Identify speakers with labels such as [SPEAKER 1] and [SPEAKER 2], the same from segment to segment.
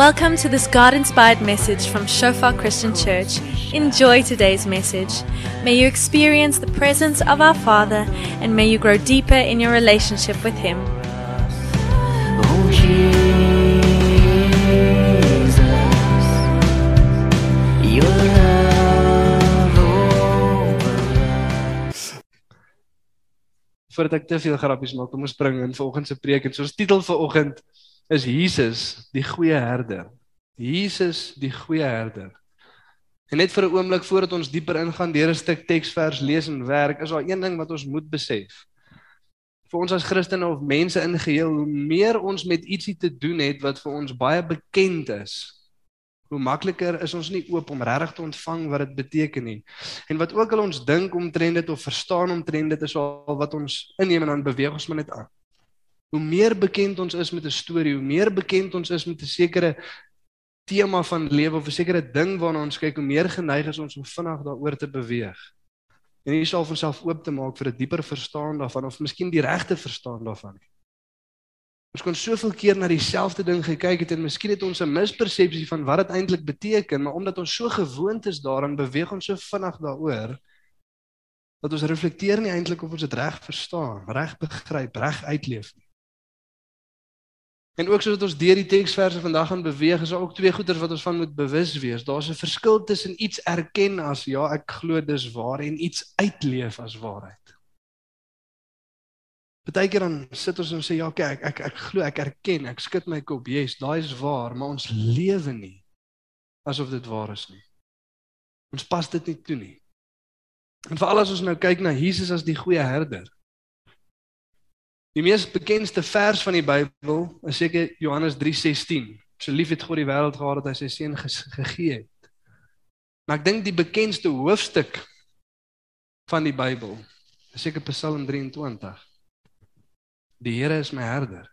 [SPEAKER 1] Welcome to this God inspired message from Shofar Christian Church. Enjoy today's message. May you experience the presence of our Father and may you grow deeper in your relationship with Him.
[SPEAKER 2] Oh Jesus, your love over
[SPEAKER 3] voordat ek te veel grappies maak, kom ons spring in vanoggend se preek en soos titel vanoggend is Jesus die goeie herder. Jesus die goeie herder. En net vir 'n oomblik voordat ons dieper ingaan deur 'n stuk teksvers lees en werk, is daar een ding wat ons moet besef. Vir ons as Christene of mense in geheel, hoe meer ons met ietsie te doen het wat vir ons baie bekend is, hoe makliker is ons nie oop om regtig te ontvang wat dit beteken nie. En wat ook al ons dink omtrent dit of verstaan omtrent dit is al wat ons inneem en dan beweeg ons maar net aan. Hoe meer bekend ons is met 'n storie, hoe meer bekend ons is met 'n sekere tema van lewe of 'n sekere ding waarna ons kyk, hoe meer geneig is ons om vinnig daaroor te beweeg. En hier sal ons self oop te maak vir 'n dieper verstaan daarvan of miskien die regte verstaan daarvan. Ons kon soveel keer na dieselfde ding gekyk het en miskien het ons 'n mispersepsie van wat dit eintlik beteken, maar omdat ons so gewoond is daaraan, beweeg ons so vinnig daaroor dat ons reflekteer nie eintlik of ons dit reg verstaan, reg begryp, reg uitleef nie. En ook soos ons deur die teksverse vandag gaan beweeg, is daar ook twee goeters wat ons van moet bewus wees. Daar's 'n verskil tussen iets erken as ja, ek glo dis waar en iets uitleef as waarheid. Partykeer dan sit ons en sê ja, okay, ek ek ek glo, ek erken, ek skud my kop. Yes, daai is waar, maar ons lewe nie asof dit waar is nie. Ons pas dit nie toe nie. En veral as ons nou kyk na Jesus as die goeie herder. Die mees bekendste vers van die Bybel is seker Johannes 3:16. So lief het God die wêreld gehad dat hy sy seun gegee het. Maar ek dink die bekendste hoofstuk van die Bybel is seker Psalm 23. Die Here is my herder.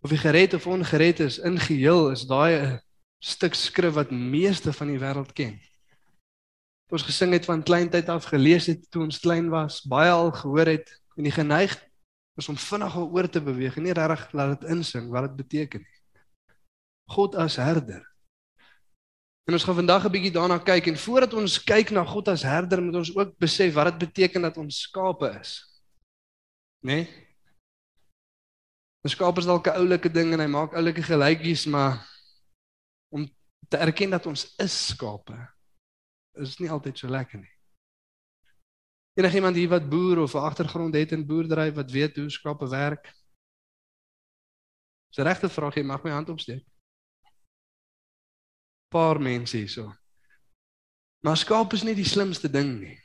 [SPEAKER 3] Of jy gered of ongered is, in geheel is daai 'n stuk skrif wat meeste van die wêreld ken. Ons gesing het van kleintyd af gelees het toe ons klein was, baie al gehoor het en die geneig is om vinnig oor te beweeg en nie regtig laat dit insing wat dit beteken nie. God as herder. En ons gaan vandag 'n bietjie daarna kyk en voordat ons kyk na God as herder, moet ons ook besef wat dit beteken dat ons skape is. Né? Nee? 'n Skaap is dalk 'n oulike ding en hy maak oulike gelykies, maar om te erken dat ons is skape is nie altyd so lekker nie. Enige iemand hier wat boer of 'n agtergrond het in boerdery wat weet hoe skape werk? Dis 'n regte vraag, jy mag my hand opsteek. Paar mense hierso. Maar skape is nie die slimste ding nie.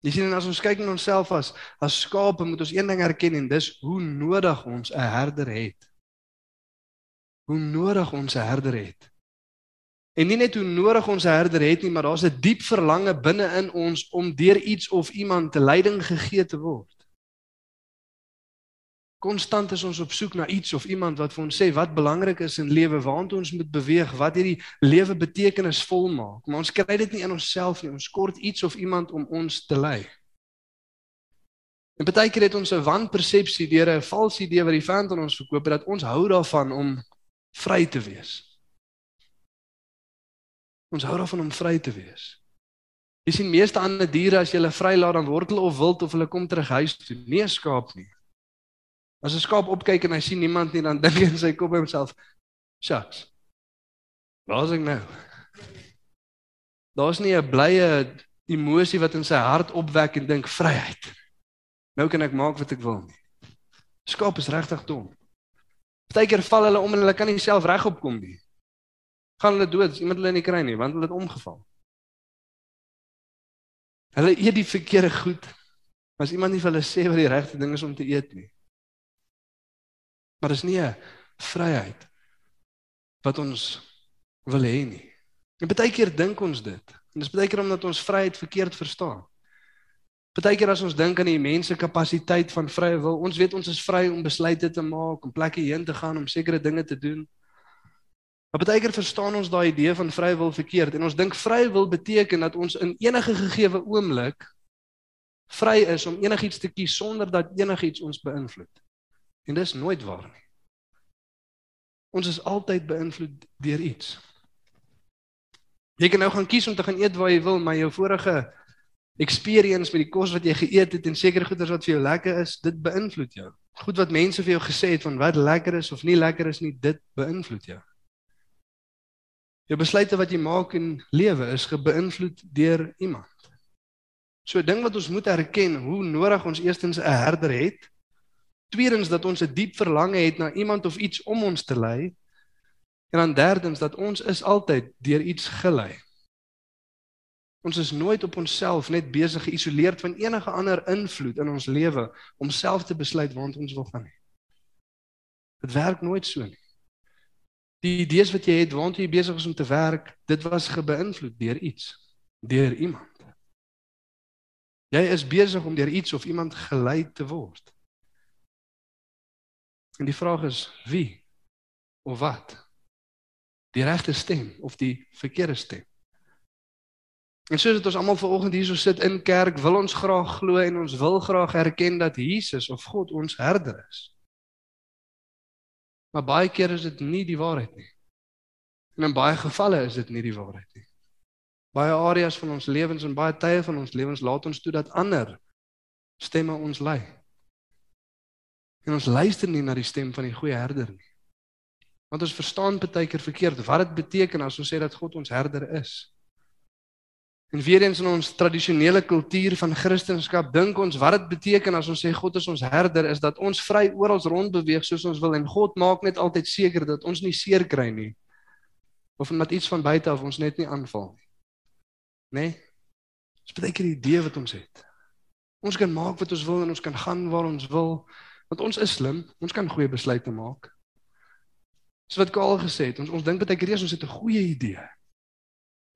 [SPEAKER 3] Jy sien as ons kyk na onsself as as skape moet ons een ding erken en dis hoe nodig ons 'n herder het. Hoe nodig ons 'n herder het. En nie net hoe nodig ons 'n herder het nie, maar daar's 'n diep verlange binne in ons om deur iets of iemand te leiding gegee te word. Konstant is ons op soek na iets of iemand wat vir ons sê wat belangrik is in lewe, waartoe ons moet beweeg, wat hierdie lewe betekenisvol maak. Maar ons kry dit nie in onsself nie. Ons kort iets of iemand om ons te lei. En baie keer het ons 'n wanpersepsie deur 'n valse idee wat die vyand aan ons verkoop het dat ons hou daarvan om vry te wees. Ons hou daarvan om vry te wees. Jy sien meeste ander diere as jy hulle vrylaat dan word hulle of wild of hulle kom terug huis toe. Nie 'n skaap nie. As 'n skaap opkyk en hy sien niemand nie dan dink hy in sy kop by homself, "Shucks. Waar's ek nou?" Daar's nie 'n blye emosie wat in sy hart opwek en dink vryheid. Nou kan ek maak wat ek wil nie. Skaap is regtig dom. Partykeer val hulle om en hulle kan nie self regop kom nie gaan hulle dood as iemand hulle nie kry nie want hulle het omgeval. Hulle eet die verkeerde goed. As iemand nie vir hulle sê wat die regte ding is om te eet nie. Maar dis nie 'n vryheid wat ons wil hê nie. En baie keer dink ons dit. En dis baie keer omdat ons vryheid verkeerd verstaan. Baie keer as ons dink aan die mense kapasiteit van vrye wil, ons weet ons is vry om besluite te maak, om plekke heen te gaan, om sekere dinge te doen. Maar baie keer verstaan ons daai idee van vrye wil verkeerd en ons dink vrye wil beteken dat ons in enige gegeewe oomblik vry is om enigiets te kies sonder dat enigiets ons beïnvloed. En dis nooit waar nie. Ons is altyd beïnvloed deur iets. Jy kan nou gaan kies om te gaan eet waar jy wil, maar jou vorige experience met die kos wat jy geëet het en sekere goeders wat vir jou lekker is, dit beïnvloed jou. Goed wat mense vir jou gesê het van wat lekker is of nie lekker is nie, dit beïnvloed jou. Jou besluite wat jy maak in lewe is gebeïnvloed deur iemand. So 'n ding wat ons moet erken, hoe nodig ons eerstens 'n herder het. Tweedens dat ons 'n diep verlange het na iemand of iets om ons te lei. En dan derdens dat ons is altyd deur iets gelei. Ons is nooit op onsself net besig geïsoleerd van enige ander invloed in ons lewe om self te besluit waar ons wil gaan nie. Dit werk nooit so nie. Die idees wat jy het waant jy besig is om te werk, dit was gebeïnvloed deur iets, deur iemand. Jy is besig om deur iets of iemand gelei te word. En die vraag is wie of wat? Die regte stem of die verkeerde stem? En soos dit ons almal vanoggend hierso sit in kerk, wil ons graag glo en ons wil graag erken dat Jesus of God ons herder is. Maar baie keer is dit nie die waarheid nie. En in baie gevalle is dit nie die waarheid nie. Baie areas van ons lewens en baie tye van ons lewens laat ons toe dat ander stemme ons lei. En ons luister nie na die stem van die goeie herder nie. Want ons verstaan baie keer verkeerd wat dit beteken as ons sê dat God ons herder is. En weer eens in ons tradisionele kultuur van Christendom dink ons wat dit beteken as ons sê God is ons herder is dat ons vry oral rond beweeg soos ons wil en God maak net altyd seker dat ons nie seer kry nie. Of omdat iets van buite af ons net nie aanval nie. Nê? Nee? Dis baie keer die idee wat ons het. Ons kan maak wat ons wil en ons kan gaan waar ons wil want ons is slim, ons kan goeie besluite maak. Dis wat Karl gesê het, ons ons dink baie keer ons het 'n goeie idee.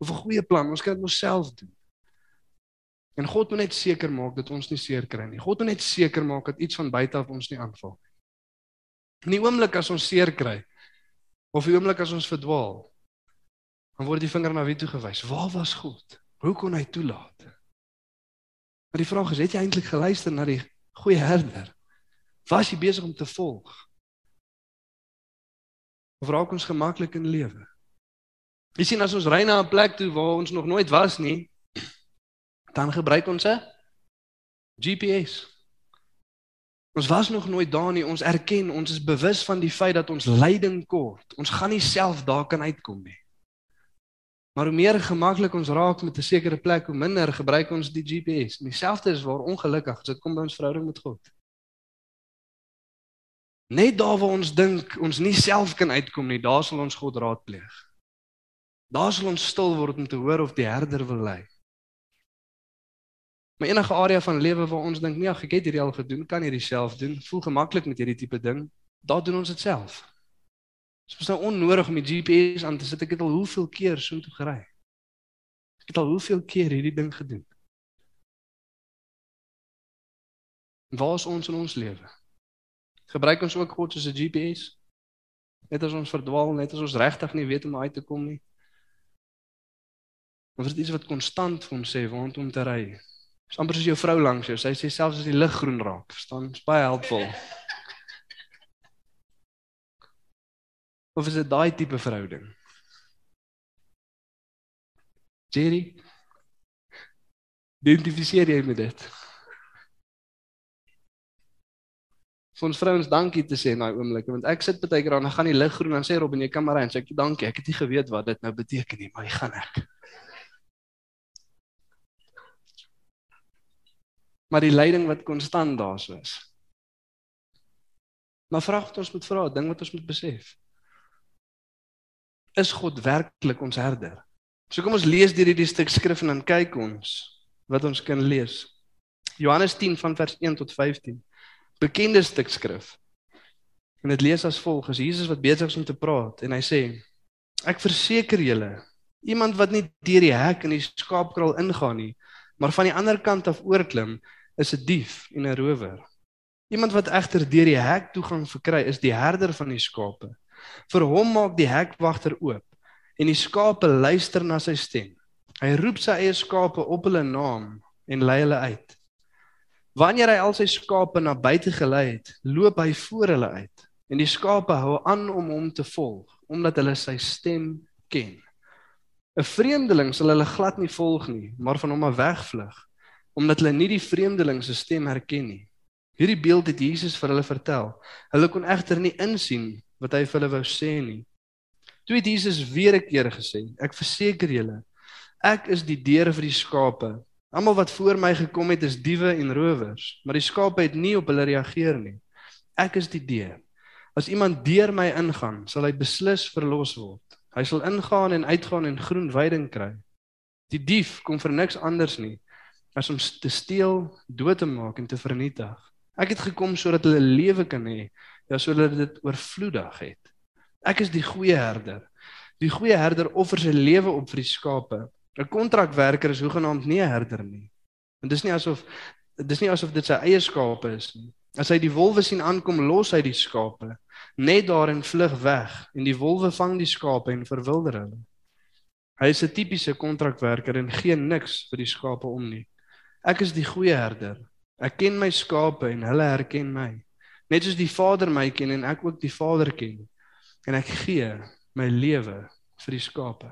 [SPEAKER 3] Of 'n goeie plan, ons kan dit onsself doen. En God moet net seker maak dat ons nie seer kry nie. God moet net seker maak dat iets van buite af ons nie aanval nie. In die oomblik as ons seer kry of die oomblik as ons verdwaal, dan word die vinger na wie toe gewys? Waar was God? Hoe kon hy toelaat? Maar die vraag is, het jy eintlik geluister na die goeie herder? Was jy besig om te volg? Of raak ons gemaklik in lewe? Jy sien as ons ry na 'n plek toe waar ons nog nooit was nie, dan gebruik ons 'n GPS. Ons was nog nooit daar nie. Ons erken, ons is bewus van die feit dat ons lyding kort. Ons gaan nie self daar kan uitkom nie. Maar hoe meer gemaklik ons raak met 'n sekere plek, hoe minder gebruik ons die GPS. En dieselfde is waar ongelukkig as dit kom by ons verhouding met God. Net daar waar ons dink ons nie self kan uitkom nie, daar sal ons God raadpleeg. Daar sal ons stil word om te hoor of die herder wil lei. Maar enige area van lewe waar ons dink, nee, ek het hierdie al gedoen, kan hierdie self doen, voel gemaklik met hierdie tipe ding, daar doen ons dit self. Dit is nou onnodig om die GPS aan te sit. Ek het al hoeveel keer so toe gery. Ek het al hoeveel keer hierdie ding gedoen. Waar is ons in ons lewe? Gebruik ons ook God soos 'n GPS? Net as ons verdwaal, net as ons regtig nie weet hoe om uit te kom nie. Of is dit iets wat konstant vir ons sê waar om te ry? Dis amper soos jou vrou langs jou. Sy sê selfs as die lig groen raak, verstaan? Dis baie helpvol. Of is dit daai tipe verhouding? Jerry. Identifiseer jy met dit? Vir ons vrouens dankie te sê in daai oomblik want ek sit baie keer aan en gaan die lig groen en sê Rob en jy kan maar en sê ek dankie ek het nie geweet wat dit nou beteken nie maar jy gaan ek. Maar die leiding wat konstant daar so is. Maar vra wat ons moet vra, ding wat ons moet besef is God werklik ons herder. So kom ons lees deur hierdie stuk skrif en dan kyk ons wat ons kan lees. Johannes 10 van vers 1 tot 15. Bekende stuk skrif. En dit lees as volg: As Jesus wat besig is om te praat en hy sê: Ek verseker julle, iemand wat nie deur die hek in die skaapkraal ingaan nie, maar van die ander kant af oorklim, is 'n dief en 'n rower. Iemand wat egter deur die hek toegang verkry, is die herder van die skape. Vir hom maak die hekwagter oop en die skape luister na sy stem. Hy roep sy eie skape op hulle naam en lei hulle uit. Wanneer hy al sy skape na buite gelei het, loop hy voor hulle uit En die skape hou aan om hom te volg omdat hulle sy stem ken. 'n Vreemdeling sal hulle glad nie volg nie, maar van hom af wegvlug omdat hulle nie die vreemdeling se stem herken nie. Hierdie beeld het Jesus vir hulle vertel. Hulle kon egter nie insien wat hy vir hulle wou sê nie. Toe het Jesus weer 'n keer gesê: "Ek verseker julle, ek is die deur vir die skape. Almal wat voor my gekom het is diewe en rowers, maar die skape het nie op hulle reageer nie. Ek is die deur. As iemand deur my ingaan, sal hy beslis verlos word. Hy sal ingaan en uitgaan en groen weiding kry. Die dief kom vir niks anders nie as om te steel, dood te maak en te vernietig. Ek het gekom sodat hulle lewe kan hê, ja sodat dit oorvloedig het. Ek is die goeie herder. Die goeie herder offer sy lewe op vir die skape. 'n Kontrakwerker is hoegenaamd nie 'n herder nie. En dis nie asof dis nie asof dit sy eie skape is nie. As hy die wolwe sien aankom, los hy die skape net daar en vlug weg en die wolwe vang die skape en verwilder hulle. Hy is 'n tipiese kontrakwerker en gee niks vir die skape om nie. Ek is die goeie herder. Ek ken my skape en hulle herken my. Net soos die Vader my ken en ek ook die Vader ken. En ek gee my lewe vir die skape.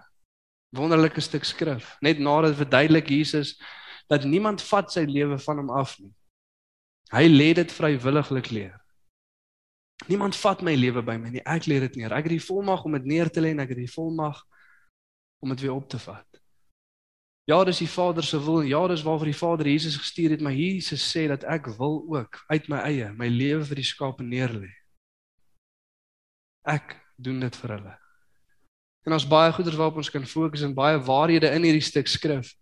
[SPEAKER 3] Wonderlike stuk skrif. Net nadat verduidelik Jesus dat niemand vat sy lewe van hom af nie. Hy lê dit vrywilliglik leer. Niemand vat my lewe by my nie. Ek lê dit neer. Ek het die volmag om dit neer te lê en ek het die volmag om dit weer op te vat. Ja, dis die Vader se wil. Ja, dis waarvoor die Vader Jesus gestuur het, maar Jesus sê dat ek wil ook uit my eie my lewe vir die skape neerlê. Ek doen dit vir hulle. En ons baie goeders waarop ons kan fokus en baie waarhede in hierdie stuk skrif.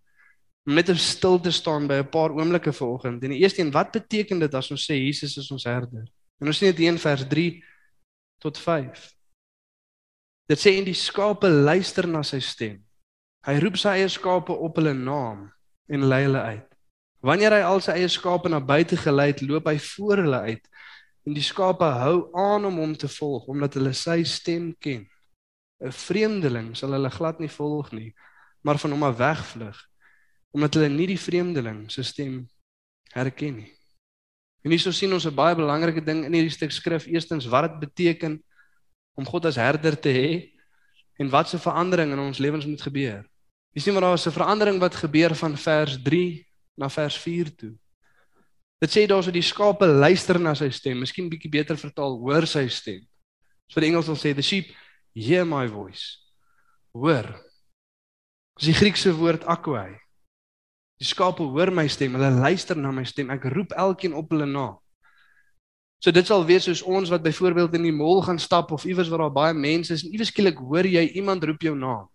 [SPEAKER 3] Net om stil te staan by 'n paar oomblikke vanoggend. En die eerste een, wat beteken dit as ons sê Jesus is ons herder? En ons sien dit in vers 3 tot 5. Dit sê en die skape luister na sy stem. Hy roep sy eie skape op hulle naam en lei hulle uit. Wanneer hy al sy eie skape na buite gelei het, loop hy voor hulle uit en die skape hou aan om hom te volg omdat hulle sy stem ken. 'n Vreemdeling sal hulle glad nie volg nie, maar van hom af wegvlug omdat hulle nie die vreemdeling se stem herken nie. En hierso sien ons 'n baie belangrike ding in hierdie stuk skrif. Eerstens wat dit beteken om God as herder te hê en wat se verandering in ons lewens moet gebeur. Jy sien maar daar is 'n verandering wat gebeur van vers 3 na vers 4 toe. Dit sê daarso die skape luister na sy stem. Miskien bietjie beter vertaal, hoor sy stem. So die Engels wil sê the sheep hear my voice. Hoor. Dis die Griekse woord akwai. Die skape hoor my stem, hulle luister na my stem. Ek roep elkeen op hulle naam. So dit sal wees soos ons wat byvoorbeeld in die mall gaan stap of iewers waar daar baie mense is en iewers skielik hoor jy iemand roep jou naam.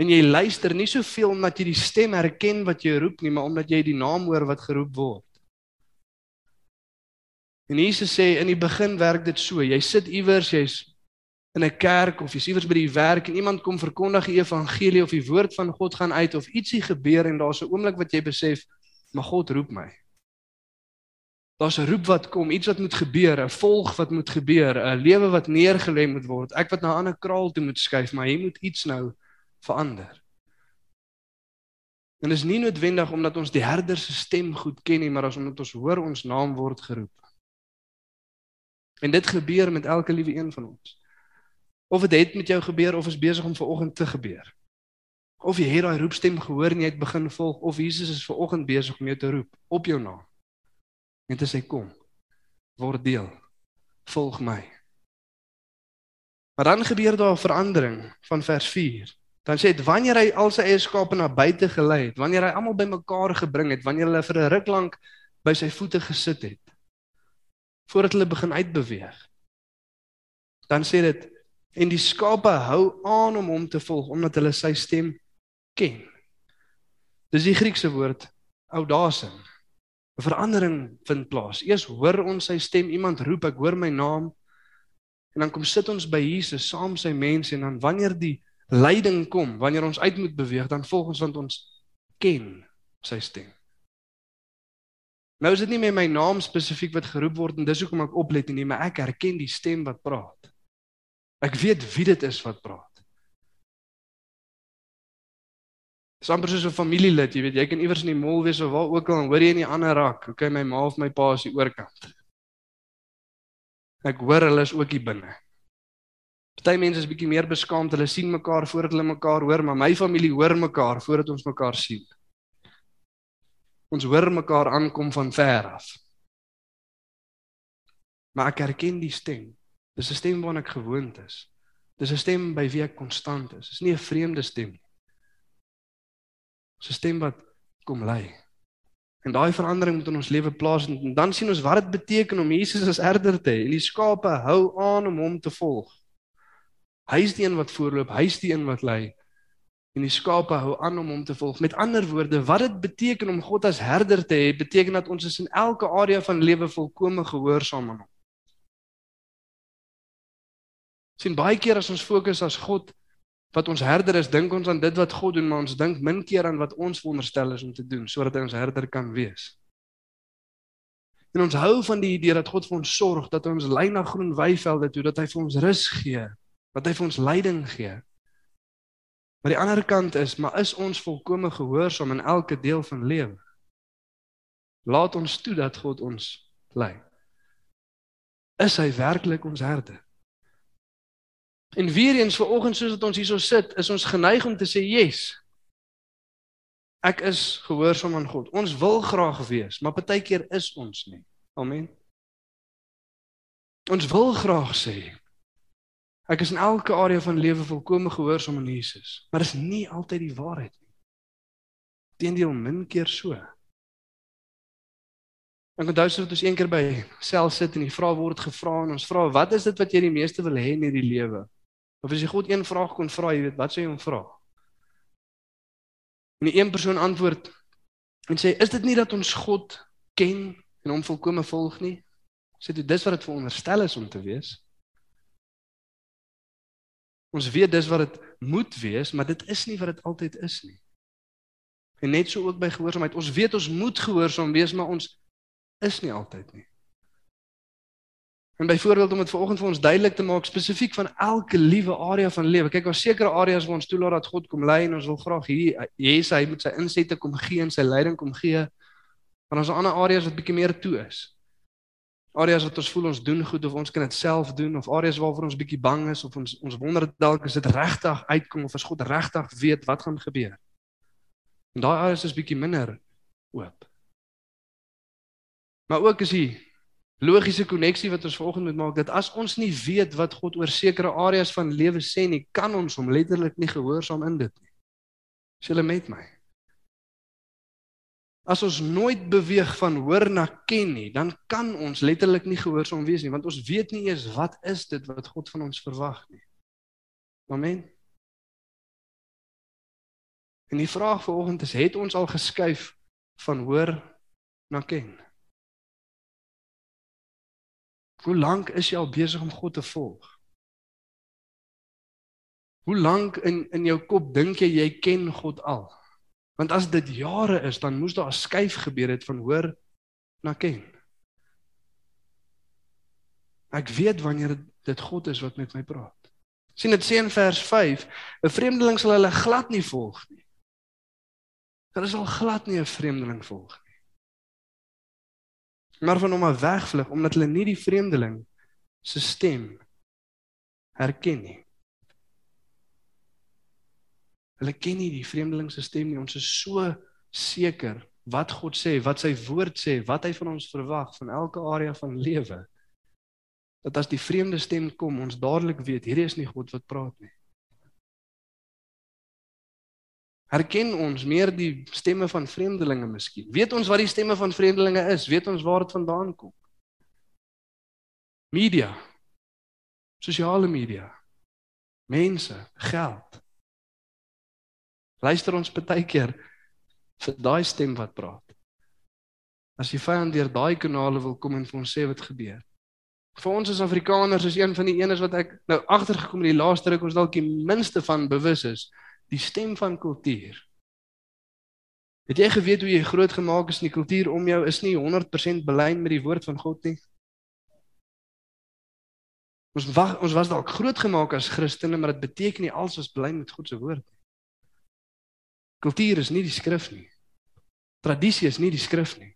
[SPEAKER 3] En jy luister nie soveel omdat jy die stem herken wat jy roep nie, maar omdat jy die naam hoor wat geroep word. En Jesus sê in die begin werk dit so, jy sit iewers, jy's in 'n kerk of jy's iewers by die werk en iemand kom verkondig die evangelie of die woord van God gaan uit of ietsie gebeur en daar's 'n oomblik wat jy besef, maar God roep my. Daar's 'n roep wat kom, iets wat moet gebeur, 'n volg wat moet gebeur, 'n lewe wat neergelê moet word. Ek wat na 'n ander kraal toe moet skuif, maar hier moet iets nou verander. En is nie noodwendig omdat ons die herder se stem goed ken nie, maar as omdat ons hoor ons naam word geroep. En dit gebeur met elke liewe een van ons. Of dit het met jou gebeur of is besig om vanoggend te gebeur. Of jy het daai roepstem gehoor en jy het begin volg of Jesus is vanoggend besig om jou te roep op jou naam. En dit sê kom. Word deel. Volg my. Maar dan gebeur daar 'n verandering van vers 4. Dan sê dit wanneer hy al sy eie skape na buite gelei het, wanneer hy almal bymekaar gebring het, wanneer hulle vir 'n ruk lank by sy voete gesit het voordat hulle begin uitbeweeg. Dan sê dit en die skape hou aan om hom te volg omdat hulle sy stem ken. Dis die Griekse woord audasin. 'n Verandering vind plaas. Eers hoor ons sy stem, iemand roep, ek hoor my naam. En dan kom sit ons by Jesus saam sy mense en dan wanneer die leiding kom, wanneer ons uit moet beweeg, dan volg ons want ons ken sy stem. Nou is dit nie meer my naam spesifiek wat geroep word en dis hoekom ek oplet nie, maar ek herken die stem wat praat. Ek weet wie dit is wat praat. Sommige soos 'n familielid, jy weet, jy kan iewers in die mall wees of waar ook al en hoor jy in die ander rak, okay, my ma of my pa is die oorkant. Ek hoor hulle is ook hier binne. Party mense is bietjie meer beskaamd. Hulle sien mekaar voordat hulle mekaar hoor, maar my familie hoor mekaar voordat ons mekaar sien. Ons hoor mekaar aankom van ver af. Maar ek herken die stem. Dis 'n stem waarna ek gewoond is. Dis 'n stem by wie ek konstant is. Dis nie 'n vreemde stem nie. Dis 'n stem wat kom lei. En daai verandering moet in ons lewe plaasvind en dan sien ons wat dit beteken om Jesus as herder te hê en die skape hou aan om hom te volg. Hy's die een wat voorloop, hy's die een wat lei. En die skape hou aan om hom te volg. Met ander woorde, wat dit beteken om God as herder te hê, beteken dat ons is in elke area van lewe volkome gehoorsaam aan hom. sien baie keer as ons fokus as God wat ons herder is, dink ons aan dit wat God doen, maar ons dink min keer aan wat ons veronderstel is om te doen sodat hy ons herder kan wees. En ons hou van die idee dat God vir ons sorg, dat hy ons lei na groen weivelde toe, dat hy vir ons rus gee, dat hy vir ons leiding gee. Maar die ander kant is, maar is ons volkome gehoorsaam in elke deel van lewe? Laat ons toe dat God ons lei. Is hy werklik ons herder? En weer eens vanoggend soos dat ons hierso sit, is ons geneig om te sê yes. Ek is gehoorsaam aan God. Ons wil graag wees, maar partykeer is ons nie. Amen. Ons wil graag sê ek is in elke area van lewe volkome gehoorsaam aan Jesus, maar dis nie altyd die waarheid nie. Teendeel min keer so. Ek onthou so dat ons een keer by self sit en die vraag word gevra en ons vra wat is dit wat jy die meeste wil hê in hierdie lewe? Of as jy God een vraag kon vra, jy weet, wat sou jy hom vra? En die een persoon antwoord en sê, "Is dit nie dat ons God ken en hom volkome volg nie?" Sê dit dis wat dit veronderstel is om te wees. Ons weet dis wat dit moet wees, maar dit is nie wat dit altyd is nie. En net so ook by gehoorsaamheid. Ons weet ons moet gehoorsaam wees, maar ons is nie altyd nie. En byvoorbeeld om dit vanoggend vir ons duidelik te maak spesifiek van elke liewe area van lewe. Kyk, daar's sekere areas waar ons toelaat dat God kom lei en ons wil graag hier Jesus hy met sy insette kom gee en sy leiding kom gee. Maar ons ander areas wat bietjie meer toe is. Areas wat ons voel ons doen goed of ons kan dit self doen of areas waarvoor ons bietjie bang is of ons ons wonder dalk is dit regtig uitkom of as God regtig weet wat gaan gebeur. En daai areas is bietjie minder oop. Maar ook is hier logiese koneksie wat ons vanoggend moet maak dat as ons nie weet wat God oor sekere areas van lewe sê nie, kan ons hom letterlik nie gehoorsaam in dit nie. Is julle met my? As ons nooit beweeg van hoor na ken nie, dan kan ons letterlik nie gehoorsaam wees nie, want ons weet nie eers wat is dit wat God van ons verwag nie. Amen. En die vraag vanoggend is, het ons al geskuif van hoor na ken? Hoe lank is jy al besig om God te volg? Hoe lank in in jou kop dink jy jy ken God al? Want as dit jare is, dan moes daar 'n skuif gebeur het van hoor na ken. Ek weet wanneer dit God is wat met my praat. sien dit sê in vers 5, 'n vreemdeling sal hulle glad nie volg nie. Hulle sal glad nie 'n vreemdeling volg maar van hom af wegvlug omdat hulle nie die vreemdeling se stem herken nie. Hulle ken nie die vreemdeling se stem nie. Ons is so seker wat God sê, wat sy woord sê, wat hy van ons verwag van elke area van lewe. Dat as die vreemde stem kom, ons dadelik weet hierdie is nie God wat praat nie. Herken ons meer die stemme van vreemdelinge miskien? Weet ons wat die stemme van vreemdelinge is? Weet ons waar dit vandaan kom? Media. Sosiale media. Mense, geld. Luister ons baie keer vir daai stem wat praat. As die vyand deur daai kanale wil kom en vir ons sê wat gebeur. Vir ons as Afrikaners is een van die enes wat ek nou agtergekom het die laaste ruk ons dalk die minste van bewus is die stem van kultuur. Het jy geweet hoe jy groot gemaak is in die kultuur om jou is nie 100% belyn met die woord van God nie? Ons wag, ons was dalk groot gemaak as Christene, maar dit beteken nie alles was belyn met God se woord nie. Kultuur is nie die skrif nie. Tradisie is nie die skrif nie.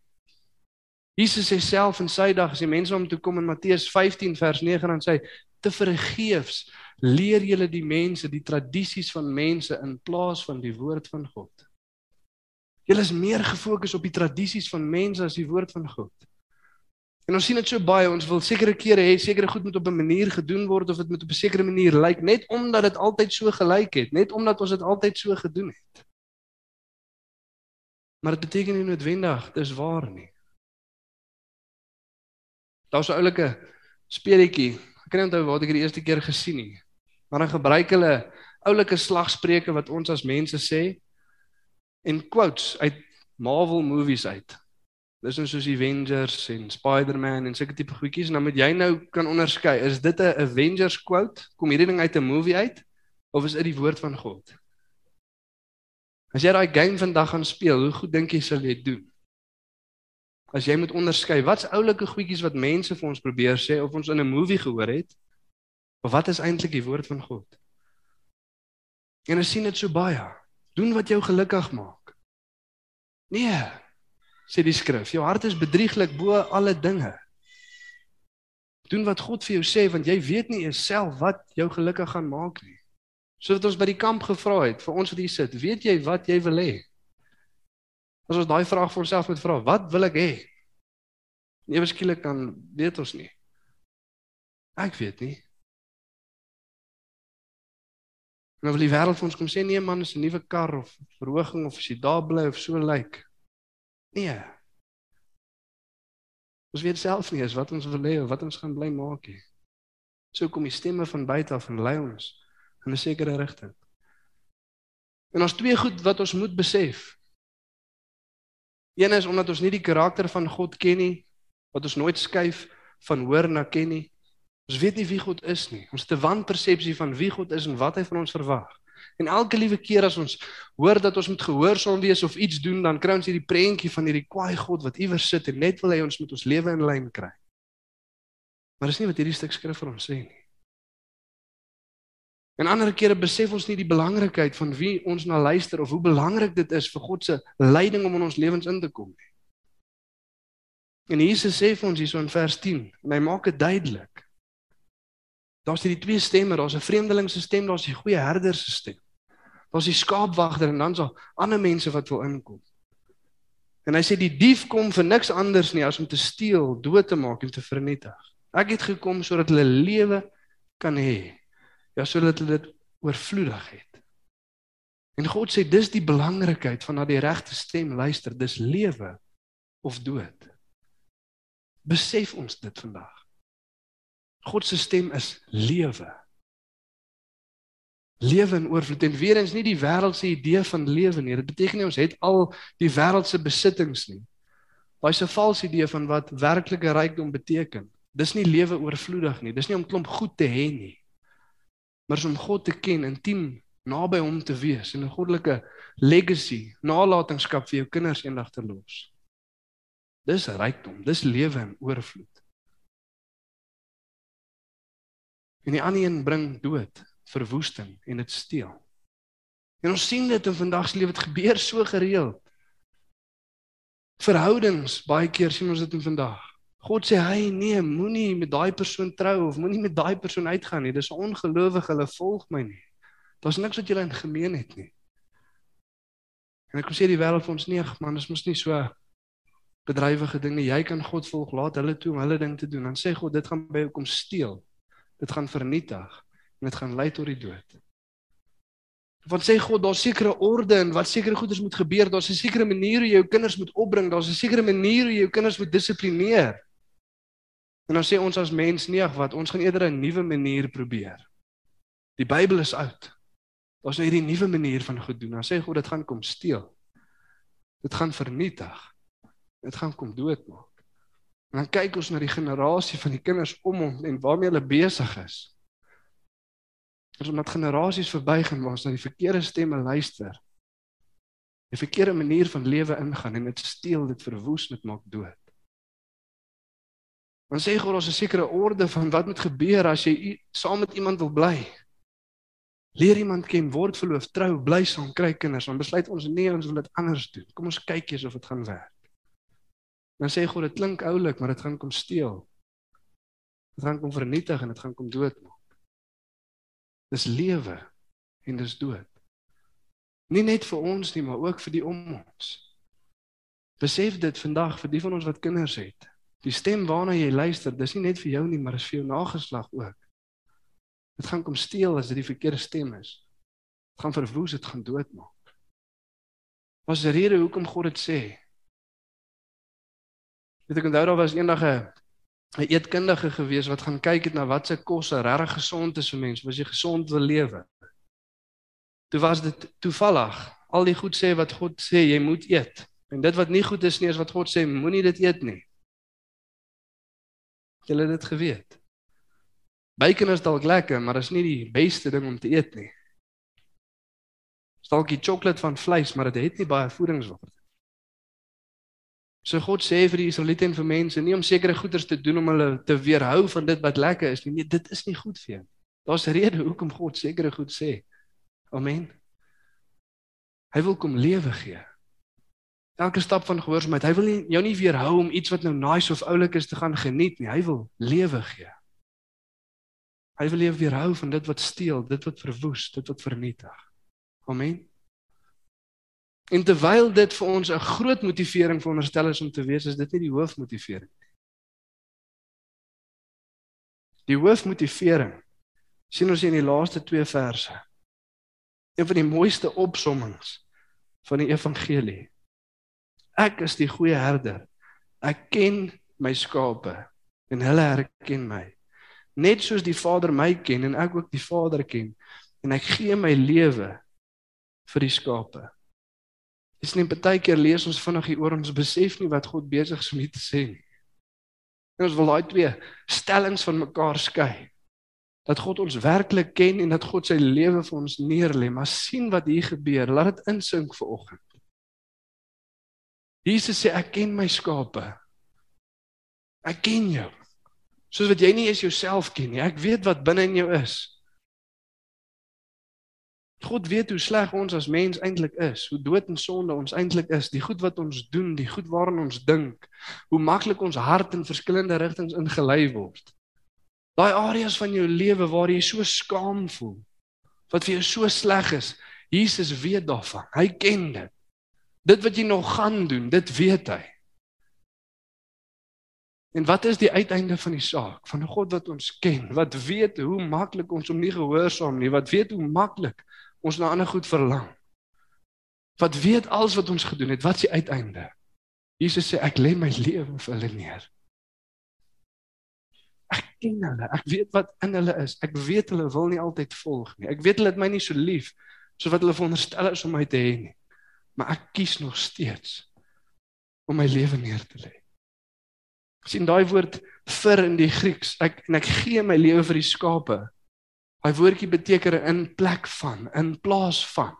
[SPEAKER 3] Jesus sê self in sy dag as die mense om toe kom in Matteus 15 vers 9 dan sê hy te vergeefs leer julle die mense die tradisies van mense in plaas van die woord van God. Julle is meer gefokus op die tradisies van mense as die woord van God. En ons sien dit so baie, ons wil sekere kere hê sekere goed moet op 'n manier gedoen word of dit moet op 'n sekere manier lyk net omdat dit altyd so gelyk het, net omdat ons dit altyd so gedoen het. Maar dit beteken nie noodwendig dis waar nie. Daar's 'n oulike speletjie. Ek kan nie onthou waar ek dit die eerste keer gesien het nie. Maar dan gebruik hulle oulike slagspreuke wat ons as mense sê en quotes uit Marvel movies uit. Dis nou soos Avengers en Spider-Man en sulke tipe goedjies en dan moet jy nou kan onderskei, is dit 'n Avengers quote? Kom hierdie ding uit 'n movie uit of is dit die woord van God? As jy daai game vandag gaan speel, hoe goed dink jy sal jy doen? As jy moet onderskei, wat's oulike goedjies wat mense vir ons probeer sê of ons in 'n movie gehoor het? Of wat is eintlik die woord van God? En ons sien dit so baie. Doen wat jou gelukkig maak. Nee, sê die skrif, jou hart is bedrieglik bo alle dinge. Doen wat God vir jou sê want jy weet nie jouself wat jou gelukkig gaan maak nie. Soos wat ons by die kamp gevra het vir ons wat hier sit, weet jy wat jy wil hê? As ons daai vraag vir onsself moet vra, wat wil ek hê? Ewe skielik dan weet ons nie. Ek weet nie. Nou wil die wêreld vir ons kom sê nee man, is 'n nuwe kar of verhoging of as jy daar bly of so lyk. Like. Nee. Ons weet self nie eens wat ons wil hê of wat ons gaan bly maak nie. So kom die stemme van buite af en lei ons in 'n sekere rigting. En ons twee goed wat ons moet besef. Een is omdat ons nie die karakter van God ken nie, wat ons nooit skuif van hoor na ken nie. Ons weet nie wie God is nie. Ons het 'n wanpersepsie van wie God is en wat hy van ons verwag. En elke liewe keer as ons hoor dat ons moet gehoorsaam wees of iets doen, dan kry ons hierdie prentjie van hierdie kwaai God wat iewers sit en net wil hê ons moet ons lewe in lyn kry. Maar dis nie wat hierdie stuk skrif vir ons sê nie. En ander kere besef ons nie die belangrikheid van wie ons na luister of hoe belangrik dit is vir God se leiding om in ons lewens in te kom nie. En Jesus sê vir ons hierso in vers 10 en hy maak dit duidelik. Daar's hierdie twee stemme, daar's 'n vreemdeling se stem, daar's die goeie herder se stem. Daar's die skaapwagter en dan's daar ander mense wat wil inkom. En hy sê die dief kom vir niks anders nie as om te steel, dood te maak en te vernietig. Ek het gekom sodat hulle lewe kan hê Ja, sodat hulle dit oorvloedig het. En God sê dis die belangrikheid van na die regte stem luister, dis lewe of dood. Besef ons dit vandag. God se stem is lewe. Lewe in oorvloed en weer eens nie die wêreldse idee van lewe nie. Dit beteken nie ons het al die wêreldse besittings nie. Daai 'n valse idee van wat werklike rykdom beteken. Dis nie lewe oorvloedig nie. Dis nie om klomp goed te hê nie maar om God te ken, intiem naby hom te wees en 'n goddelike legacy, nalatenskap vir jou kinders eendag te los. Dis rykdom, dis lewe in oorvloed. En die ander een bring dood, verwoesting en dit steel. En ons sien dit in vandag se lewe, dit gebeur so gereeld. Verhoudings, baie keer sien ons dit in vandag. God sê hy nee, moenie met daai persoon trou of moenie met daai persoon uitgaan nie. Dis ongelowig, hulle volg my nie. Daar's niks wat julle in gemeen het nie. En ek sê die wêreld vir ons nee, man, dis mos nie so bedrywige ding nie. Jy kan God volg, laat hulle toe om hulle ding te doen. Dan sê God, dit gaan by jou kom steel. Dit gaan vernietig en dit gaan lei tot die dood. Want sê God, daar's sekere orde en wat sekere goeders moet gebeur. Daar's 'n sekere manier hoe jy jou kinders moet opbring. Daar's 'n sekere manier hoe jy jou kinders moet dissiplineer. En dan sê ons as mens ag wat, ons gaan eerder 'n nuwe manier probeer. Die Bybel is oud. Ons nou hierdie nuwe manier van goed doen. Dan sê God dit gaan kom steel. Dit gaan vernietig. Dit gaan kom doodmaak. En dan kyk ons na die generasie van die kinders om hom en waarmee hulle besig is. Ons omdat generasies verbygaan waar ons na die verkeerde stemme luister. 'n Verkeerde manier van lewe ingaan en dit steel, dit verwoes, dit maak dood. Dan sê God ons 'n sekere orde van wat moet gebeur as jy saam met iemand wil bly. Leer iemand ken, word verloof, trou, bly saam, kry kinders, dan besluit ons nee, ons wil dit anders doen. Kom ons kyk eers of dit gaan werk. Dan sê God dit klink oulik, maar dit gaan kom steel. Dit gaan kom vernietig en dit gaan kom doodmaak. Dis lewe en dis dood. Nie net vir ons nie, maar ook vir die om ons. Besef dit vandag vir die van ons wat kinders het. Die stem waarna jy luister, dis nie net vir jou nie, maar is vir jou nageslag ook. Dit gaan kom steel as dit die verkeerde stem is. Dit gaan verwoes, dit gaan doodmaak. Was 'n rede hoekom God dit sê. Weet ek onthou daar was eendag 'n 'n eetkundige gewees wat gaan kyk het na wat se kos regtig gesond is vir mense, was jy gesond wil lewe. Toe was dit toevallig al die goed sê wat God sê jy moet eet. En dit wat nie goed is nie is wat God sê moenie dit eet nie. Het dit geweet. Bacon is dalk lekker, maar is nie die beste ding om te eet nie. Dalk die sjokolade van vleis, maar dit het nie baie voedingswaarde. So God sê vir die Israeliete en vir mense nie om sekere goeders te doen om hulle te weerhou van dit wat lekker is nie. Nee, dit is nie goed vir jou. Daar's 'n rede hoekom God sekere goed sê. Amen. Hy wil kom lewe gee. Elke stap van gehoorsaamheid. Hy wil nie jou nie weerhou om iets wat nou nice of oulik is te gaan geniet nie. Hy wil lewe gee. Hy wil jou weerhou van dit wat steel, dit wat verwoes, dit wat vernietig. Amen. En terwyl dit vir ons 'n groot motivering veronderstel is om te wees, is dit nie die hoofmotivering nie. Die hoofmotivering sien ons in die laaste 2 verse. Een van die mooiste opsommings van die evangelie. Ek is die goeie herder. Ek ken my skape en hulle herken my. Net soos die Vader my ken en ek ook die Vader ken en ek gee my lewe vir die skape. Dis net baie keer lees ons vinnig hier oor ons besef nie wat God besig is om hier te sê nie. En ons wil daai twee stellings van mekaar skei. Dat God ons werklik ken en dat God sy lewe vir ons neerlê, maar sien wat hier gebeur. Laat dit insink vir oggend. Jesus sê ek ken my skape. Ek ken jou. Soos wat jy nie eens jouself ken nie. Ek weet wat binne in jou is. God weet hoe sleg ons as mens eintlik is, hoe dood en sonde ons eintlik is, die goed wat ons doen, die goed waaraan ons dink, hoe maklik ons hart in verskillende rigtings ingelei word. Daai areas van jou lewe waar jy so skaam voel, wat vir jou so sleg is, Jesus weet daarvan. Hy ken dit. Dit wat jy nog gaan doen, dit weet hy. En wat is die uiteinde van die saak? Van 'n God wat ons ken, wat weet hoe maklik ons hom nie gehoorsaam nie, wat weet hoe maklik ons na ander goed verlang. Wat weet alles wat ons gedoen het, wat is die uiteinde? Jesus sê ek lê my lewe vir hulle neer. Ek ken hulle. Ek weet wat in hulle is. Ek weet hulle wil nie altyd volg nie. Ek weet hulle het my nie so lief so wat hulle veronderstel is om my te hê nie. Maar ek kies nog steeds om my lewe neer te lê. sien daai woord vir in die Grieks. Ek en ek gee my lewe vir die skape. Daai woordjie beteken in plek van, in plaas van.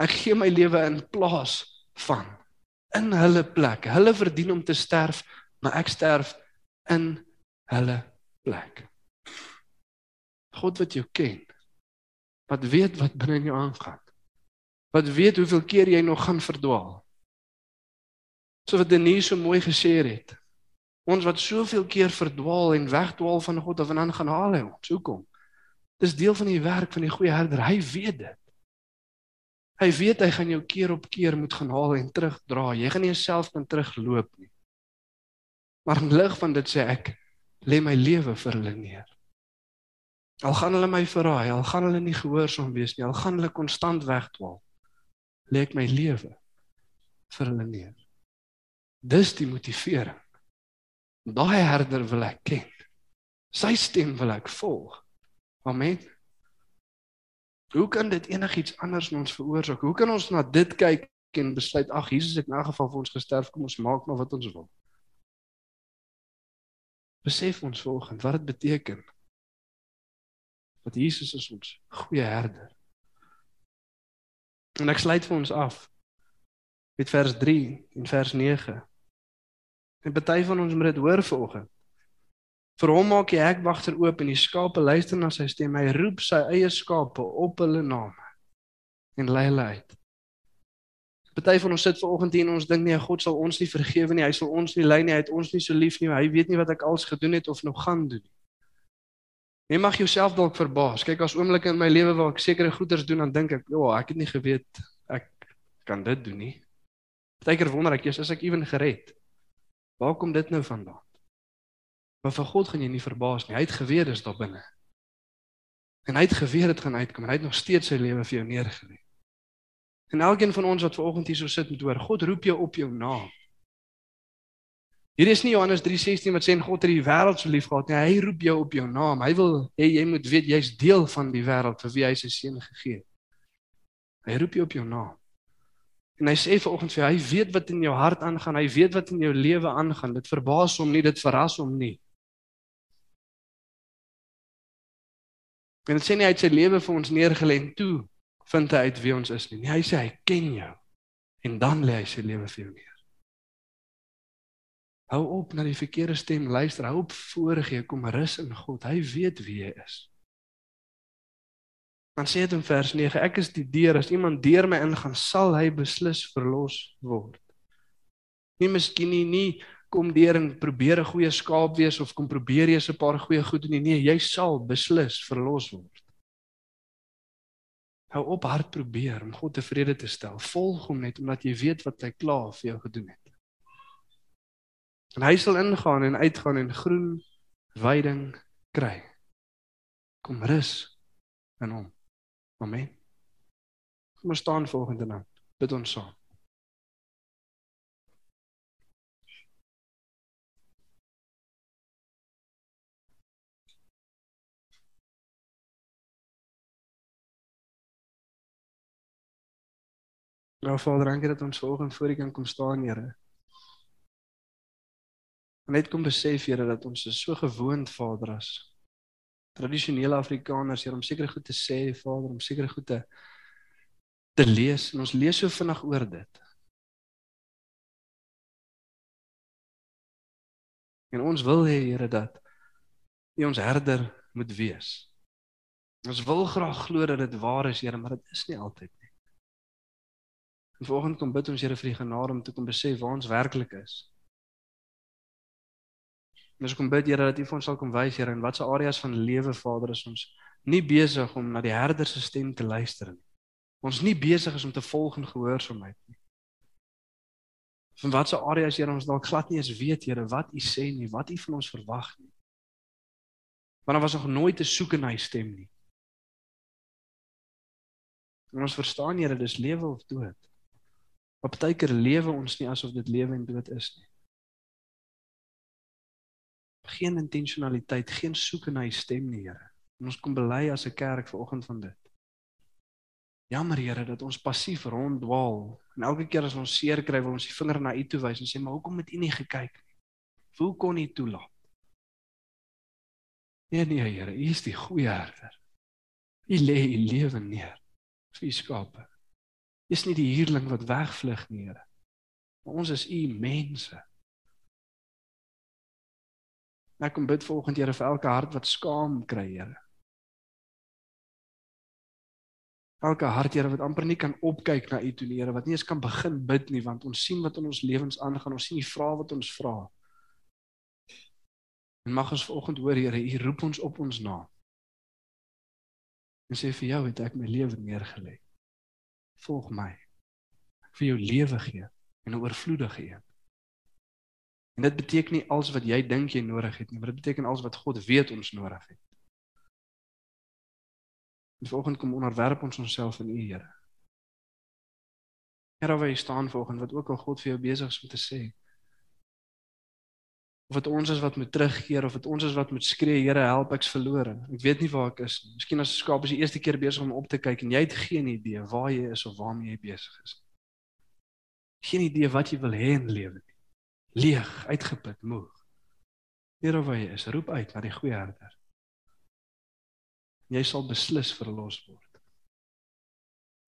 [SPEAKER 3] Ek gee my lewe in plaas van in hulle plek. Hulle verdien om te sterf, maar ek sterf in hulle plek. God wat jou ken. Wat weet wat binne in jou aangaan. Wat weet hoeveel keer jy nog gaan verdwaal. So wat Denise so mooi gesê het. Ons wat soveel keer verdwaal en wegdwaal van God of en dan gaan haal hy ons. Hoekom? Dis deel van die werk van die goeie herder. Hy weet dit. Hy weet hy gaan jou keer op keer moet gaan haal en terugdra. Jy gaan nie jouself kan terugloop nie. Maar in lig van dit sê ek lê my lewe vir hulle neer. Al gaan hulle my verraai, al gaan hulle nie gehoorsaam wees nie, al gaan hulle konstant wegdwaal, lê ek my lewe vir hulle neer. Dis die motivering. Daai herder wil ek ken. Sy stem wil ek volg. Amen. Hoe kan dit enigiets anders in ons veroorsaak? Hoe kan ons na dit kyk en besluit ag Jesus het in 'n geval vir ons gesterf, kom ons maak maar wat ons wil. Besef ons volgens wat dit beteken. Dat Jesus is ons goeie herder. En ek sluit vir ons af met vers 3 en vers 9. En baie van ons moet dit hoor vanoggend. Vir hom maak die hekwagter oop en die skape luister na sy stem. Hy roep sy eie skape op hulle name en lei hulle uit. Party van ons sit ver oggend hier en ons dink nee, God sal ons nie vergewe nie. Hy sal ons nie lei nie. Hy het ons nie so lief nie. Hy weet nie wat ek als gedoen het of nog gaan doen nie. Jy mag jouself dalk verbaas. Kyk, as oomblikke in my lewe waar ek sekere goeders doen, dan dink ek, "O, oh, ek het nie geweet ek kan dit doen nie." Partykeer wonder ek, "Is ek ewen gered?" Waar kom dit nou vandaan? Maar vir God gaan jy nie verbaas nie. Hy het geweet dis daar binne. En hy het geweet dit gaan uitkom en hy het nog steeds sy lewe vir jou neergelê. En elkeen van ons wat ver oggend hier so sit met hoor, God roep jou op jou naam. Hier is nie Johannes 3:16 wat sê God het die wêreld so lief gehad nie. Hy roep jou op jou naam. Hy wil hê jy moet weet jy's deel van die wêreld vir wie hy sy seun gegee het. Hy roep jou op jou naam. En hy sê vanoggend vir jou, hy weet wat in jou hart aangaan. Hy weet wat in jou lewe aangaan. Dit verbaas hom nie, dit verras hom nie. En dit sê nie hy het sy lewe vir ons neergelê en toe vind hy uit wie ons is nie. Nee, hy sê hy ken jou en dan lê hy sy lewe vir jou neer. Hou op na die verkeerde stem luister. Hou op voorgee kom rus in God. Hy weet wie jy is. Dan sê dit in vers 9: Ek is die deur. As iemand deur my ingaan, sal hy beslis verlos word. Nie miskien nie, nie kom deur en probeer 'n goeie skaap wees of kom probeer jy 'n paar goeie goed doen nie. Nee, jy sal beslis verlos word. Hou op hard probeer om God tevrede te stel. Volg hom net omdat jy weet wat hy klaar vir jou gedoen het. En hy sal ingaan en uitgaan en groen weiding kry. Kom rus in hom. Amen. Kom ons staan volgende nou. Bid ons saam. Nou Vader, dankie dat ons vanoggend voor U kan kom staan, Here. En net kom besef Here dat ons is so gewoond Vader as tradisionele Afrikaners hier om sekere goed te sê Vader, om sekere goed te te lees en ons lees so vinnig oor dit. En ons wil hê Here dat U ons herder moet wees. Ons wil graag glo dat dit waar is Here, maar dit is nie altyd nie. En vanoggend kom bid ons Here vir die genade om te kom besef waar ons werklik is. En ons kom bid Here dat U vir ons sal kom wys Here in watter areas van lewe Vader is ons nie besig om na die herder se stem te luister nie. Ons nie besig is om te volg in gehoorsaamheid nie. Van watter areas Here ons dalk glad nie eens weet Here wat U sê nie, wat U van ons verwag nie. Want daar was nog nooit 'n soek in hy stem nie. En ons verstaan Here dis lewe of dood. Op baie keer lewe ons nie asof dit lewe en dood is nie geen intentionaliteit, geen soek na hy stem nie, Here. En ons kom bely as 'n kerk vanoggend van dit. Jammer Here dat ons passief ronddwaal en elke keer as ons seer kry, wil ons die vinger na U toe wys en sê, "Maar hoekom het U nie gekyk nie? Hoe kon U toelaat?" Nee nee, Here, U is die goeie herder. U lê U lewe neer vir U skape. U is nie die huurling wat wegvlug nie, Here. Maar ons is U mense. Ek kom bid volgende Here vir elke hart wat skaam kry, Here. Elke hart Here wat amper nie kan opkyk na U toe, Here, wat nie eens kan begin bid nie want ons sien wat in ons lewens aangaan, ons sien die vrae wat ons vra. En mag ons vanoggend hoor, Here, U roep ons op ons naam. En sê vir jou het ek my lewe neergelê. Volg my. Ek vir jou lewe gee en 'n oorvloedige een. En dit beteken nie als wat jy dink jy nodig het nie, maar dit beteken als wat God weet ons nodig het. En volgens kom onderwerp ons onsself in U, Here. Here, waar jy staan volgens wat ook al God vir jou besig is om te sê. Of dit ons is wat moet terugkeer of dit ons is wat moet skree, Here, help ek's verlore. Ek weet nie waar ek is nie. Miskien as 'n skaap is die eerste keer besig om op te kyk en jy het geen idee waar jy is of waarmee jy besig is. Geen idee wat jy wil hê in lewe nie leeg, uitgeput, moeg. Here waar jy is, roep uit na die goeie herder. Jy sal beslis verlos word.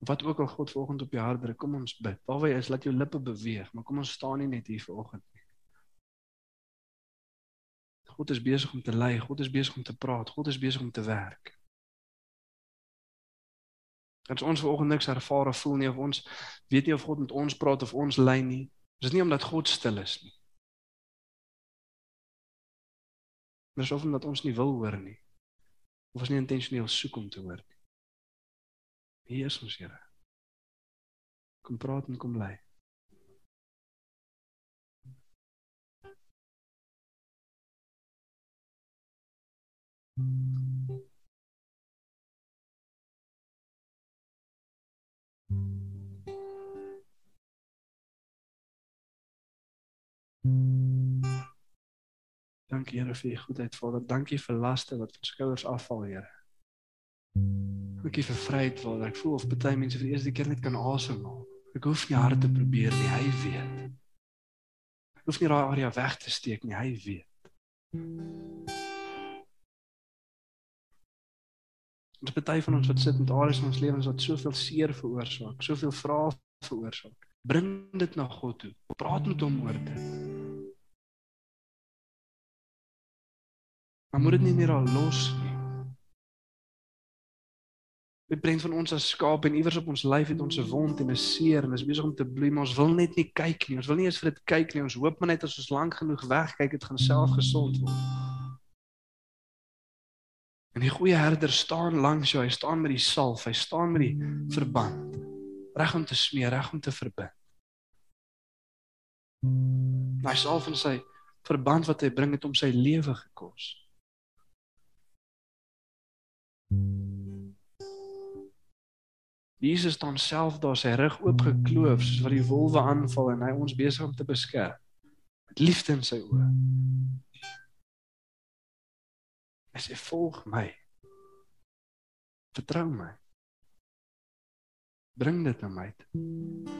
[SPEAKER 3] Wat ook al God vanoggend op jou hart druk, kom ons bid. Waar jy is, laat jou lippe beweeg, maar kom ons staan nie net hier vanoggend nie. God is besig om te lei, God is besig om te praat, God is besig om te werk. Dat ons vanoggend niks ervaar of voel nie of ons weet nie of God met ons praat of ons lei nie. Dis nie omdat God stil is nie. Dis of omdat ons nie wil hoor nie. Of ons nie intentioneel soek om te hoor nie. Hier is ons Here. Kom praat en kom lei. Dankie Here vir u goedheid Vader. Dankie vir laste wat van skouers afval Here. Dankie vir vryheid Vader. Ek voel of baie mense vir die eerste keer net kan asemhaal. Ek hoef nie harde te probeer nie, hy weet. Ek hoef nie daai area weg te steek nie, hy weet. Ons party van ons wat sit met areas in ons lewens wat soveel seer veroorsaak, soveel vrae veroorsaak. Bring dit na God toe. Praat met hom oor dit. Maar moet dit nie net daar los nie. Dit bring van ons as skaap en iewers op ons lyf het ons 'n wond en 'n seer en is besig om te bloei, maar ons wil net nie kyk nie. Ons wil nie eens vir dit kyk nie. Ons hoop maar net as ons lank genoeg wegkyk, dit gaan self gesond word. En die goeie herder staan langs jou. Hy staan met die salf, hy staan met die verband. Reg om te smeer, reg om te verbind. Hy salf en sy verband wat hy bring het om sy lewe gekos. Jesus staan self daar sy rug oopgekloof soos wat die wolwe aanval en hy ons besig om te beskerm met liefde in sy oë. Hy sê volg my. Vertrou my. Bring dit na my. toe.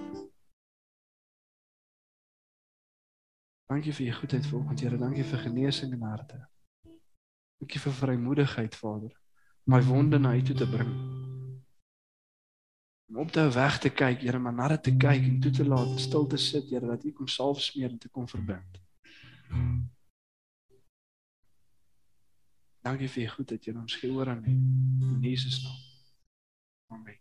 [SPEAKER 3] Dankie vir u goedheid vanoggend, Here. Dankie vir genesing in harte. Dankie vir vrymoedigheid, Vader, my wonde na u toe te bring om op te weg te kyk, Here, maar na dit te kyk en toe te laat stil te sit, Here, dat U kom salf smeer en te kom verbind. Dankie vir U goedheid, Here, ons gee oor aan U in Jesus naam. Amen.